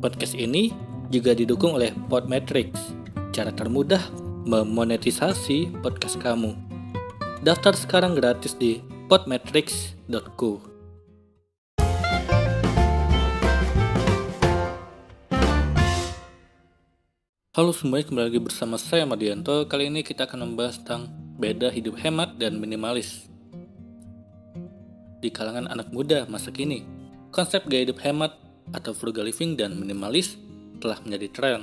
Podcast ini juga didukung oleh Podmetrics, cara termudah memonetisasi podcast kamu. Daftar sekarang gratis di podmetrics.co. Halo semuanya, kembali lagi bersama saya Madianto. Kali ini kita akan membahas tentang beda hidup hemat dan minimalis. Di kalangan anak muda masa kini, konsep gaya hidup hemat atau frugal living dan minimalis telah menjadi tren.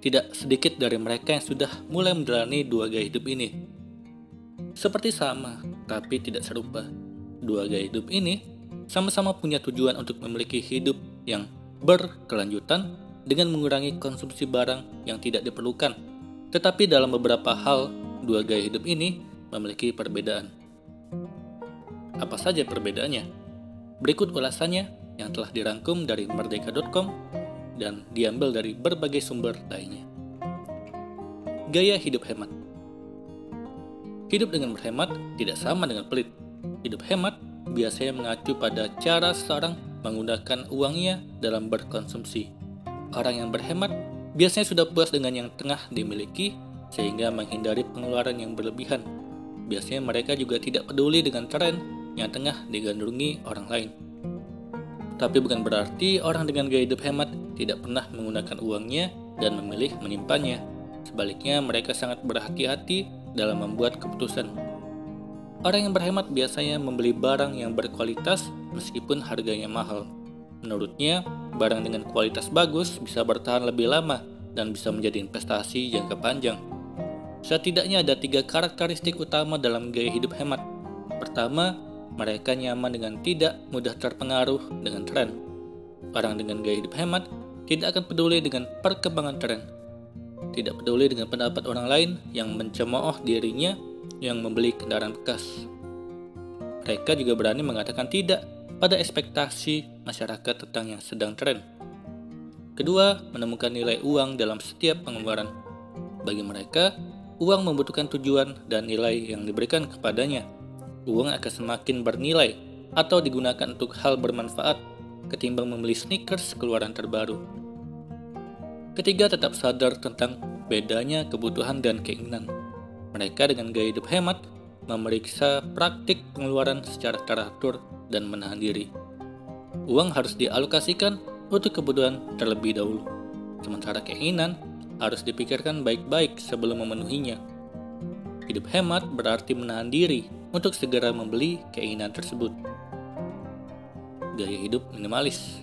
Tidak sedikit dari mereka yang sudah mulai menjalani dua gaya hidup ini. Seperti sama, tapi tidak serupa. Dua gaya hidup ini sama-sama punya tujuan untuk memiliki hidup yang berkelanjutan dengan mengurangi konsumsi barang yang tidak diperlukan. Tetapi dalam beberapa hal, dua gaya hidup ini memiliki perbedaan. Apa saja perbedaannya? Berikut ulasannya yang telah dirangkum dari merdeka.com dan diambil dari berbagai sumber lainnya. Gaya hidup hemat Hidup dengan berhemat tidak sama dengan pelit. Hidup hemat biasanya mengacu pada cara seorang menggunakan uangnya dalam berkonsumsi. Orang yang berhemat biasanya sudah puas dengan yang tengah dimiliki sehingga menghindari pengeluaran yang berlebihan. Biasanya mereka juga tidak peduli dengan tren yang tengah digandrungi orang lain. Tapi bukan berarti orang dengan gaya hidup hemat tidak pernah menggunakan uangnya dan memilih menyimpannya. Sebaliknya, mereka sangat berhati-hati dalam membuat keputusan. Orang yang berhemat biasanya membeli barang yang berkualitas meskipun harganya mahal. Menurutnya, barang dengan kualitas bagus bisa bertahan lebih lama dan bisa menjadi investasi jangka panjang. Setidaknya ada tiga karakteristik utama dalam gaya hidup hemat. Pertama, mereka nyaman dengan tidak mudah terpengaruh dengan tren. Orang dengan gaya hidup hemat tidak akan peduli dengan perkembangan tren. Tidak peduli dengan pendapat orang lain yang mencemooh dirinya yang membeli kendaraan bekas. Mereka juga berani mengatakan tidak pada ekspektasi masyarakat tentang yang sedang tren. Kedua, menemukan nilai uang dalam setiap pengeluaran. Bagi mereka, uang membutuhkan tujuan dan nilai yang diberikan kepadanya. Uang akan semakin bernilai atau digunakan untuk hal bermanfaat ketimbang membeli sneakers keluaran terbaru. Ketiga, tetap sadar tentang bedanya kebutuhan dan keinginan. Mereka dengan gaya hidup hemat memeriksa praktik pengeluaran secara teratur dan menahan diri. Uang harus dialokasikan untuk kebutuhan terlebih dahulu, sementara keinginan harus dipikirkan baik-baik sebelum memenuhinya. Hidup hemat berarti menahan diri untuk segera membeli keinginan tersebut. Gaya hidup minimalis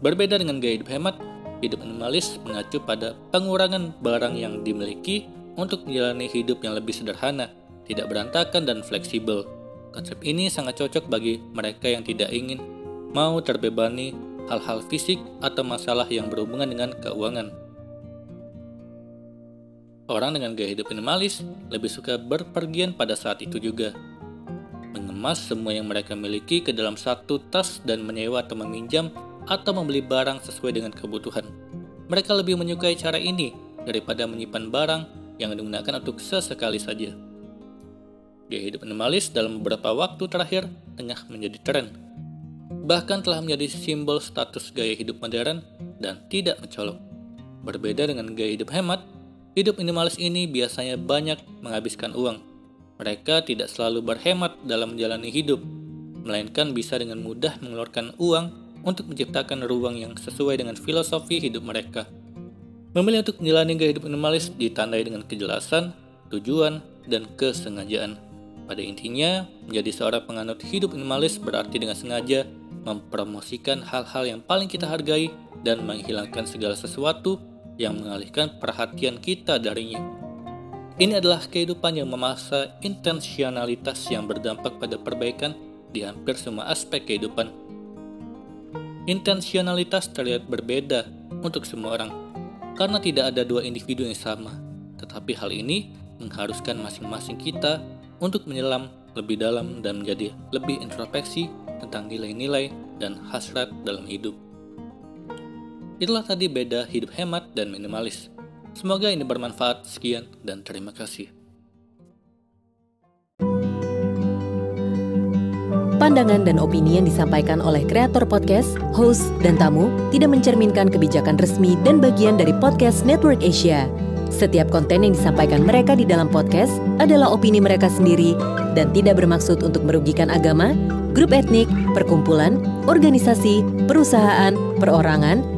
berbeda dengan gaya hidup hemat. Hidup minimalis mengacu pada pengurangan barang yang dimiliki untuk menjalani hidup yang lebih sederhana, tidak berantakan dan fleksibel. Konsep ini sangat cocok bagi mereka yang tidak ingin mau terbebani hal-hal fisik atau masalah yang berhubungan dengan keuangan. Orang dengan gaya hidup minimalis lebih suka berpergian pada saat itu juga. Mengemas semua yang mereka miliki ke dalam satu tas dan menyewa atau meminjam atau membeli barang sesuai dengan kebutuhan. Mereka lebih menyukai cara ini daripada menyimpan barang yang digunakan untuk sesekali saja. Gaya hidup minimalis dalam beberapa waktu terakhir tengah menjadi tren. Bahkan telah menjadi simbol status gaya hidup modern dan tidak mencolok. Berbeda dengan gaya hidup hemat, hidup minimalis ini biasanya banyak menghabiskan uang. Mereka tidak selalu berhemat dalam menjalani hidup, melainkan bisa dengan mudah mengeluarkan uang untuk menciptakan ruang yang sesuai dengan filosofi hidup mereka. Memilih untuk menjalani gaya hidup minimalis ditandai dengan kejelasan, tujuan, dan kesengajaan. Pada intinya, menjadi seorang penganut hidup minimalis berarti dengan sengaja mempromosikan hal-hal yang paling kita hargai dan menghilangkan segala sesuatu yang mengalihkan perhatian kita darinya. Ini adalah kehidupan yang memasa intensionalitas yang berdampak pada perbaikan di hampir semua aspek kehidupan. Intensionalitas terlihat berbeda untuk semua orang, karena tidak ada dua individu yang sama. Tetapi hal ini mengharuskan masing-masing kita untuk menyelam lebih dalam dan menjadi lebih introspeksi tentang nilai-nilai dan hasrat dalam hidup. Itulah tadi beda hidup hemat dan minimalis. Semoga ini bermanfaat. Sekian dan terima kasih. Pandangan dan opini yang disampaikan oleh kreator podcast, host, dan tamu tidak mencerminkan kebijakan resmi dan bagian dari podcast Network Asia. Setiap konten yang disampaikan mereka di dalam podcast adalah opini mereka sendiri dan tidak bermaksud untuk merugikan agama, grup etnik, perkumpulan, organisasi, perusahaan, perorangan,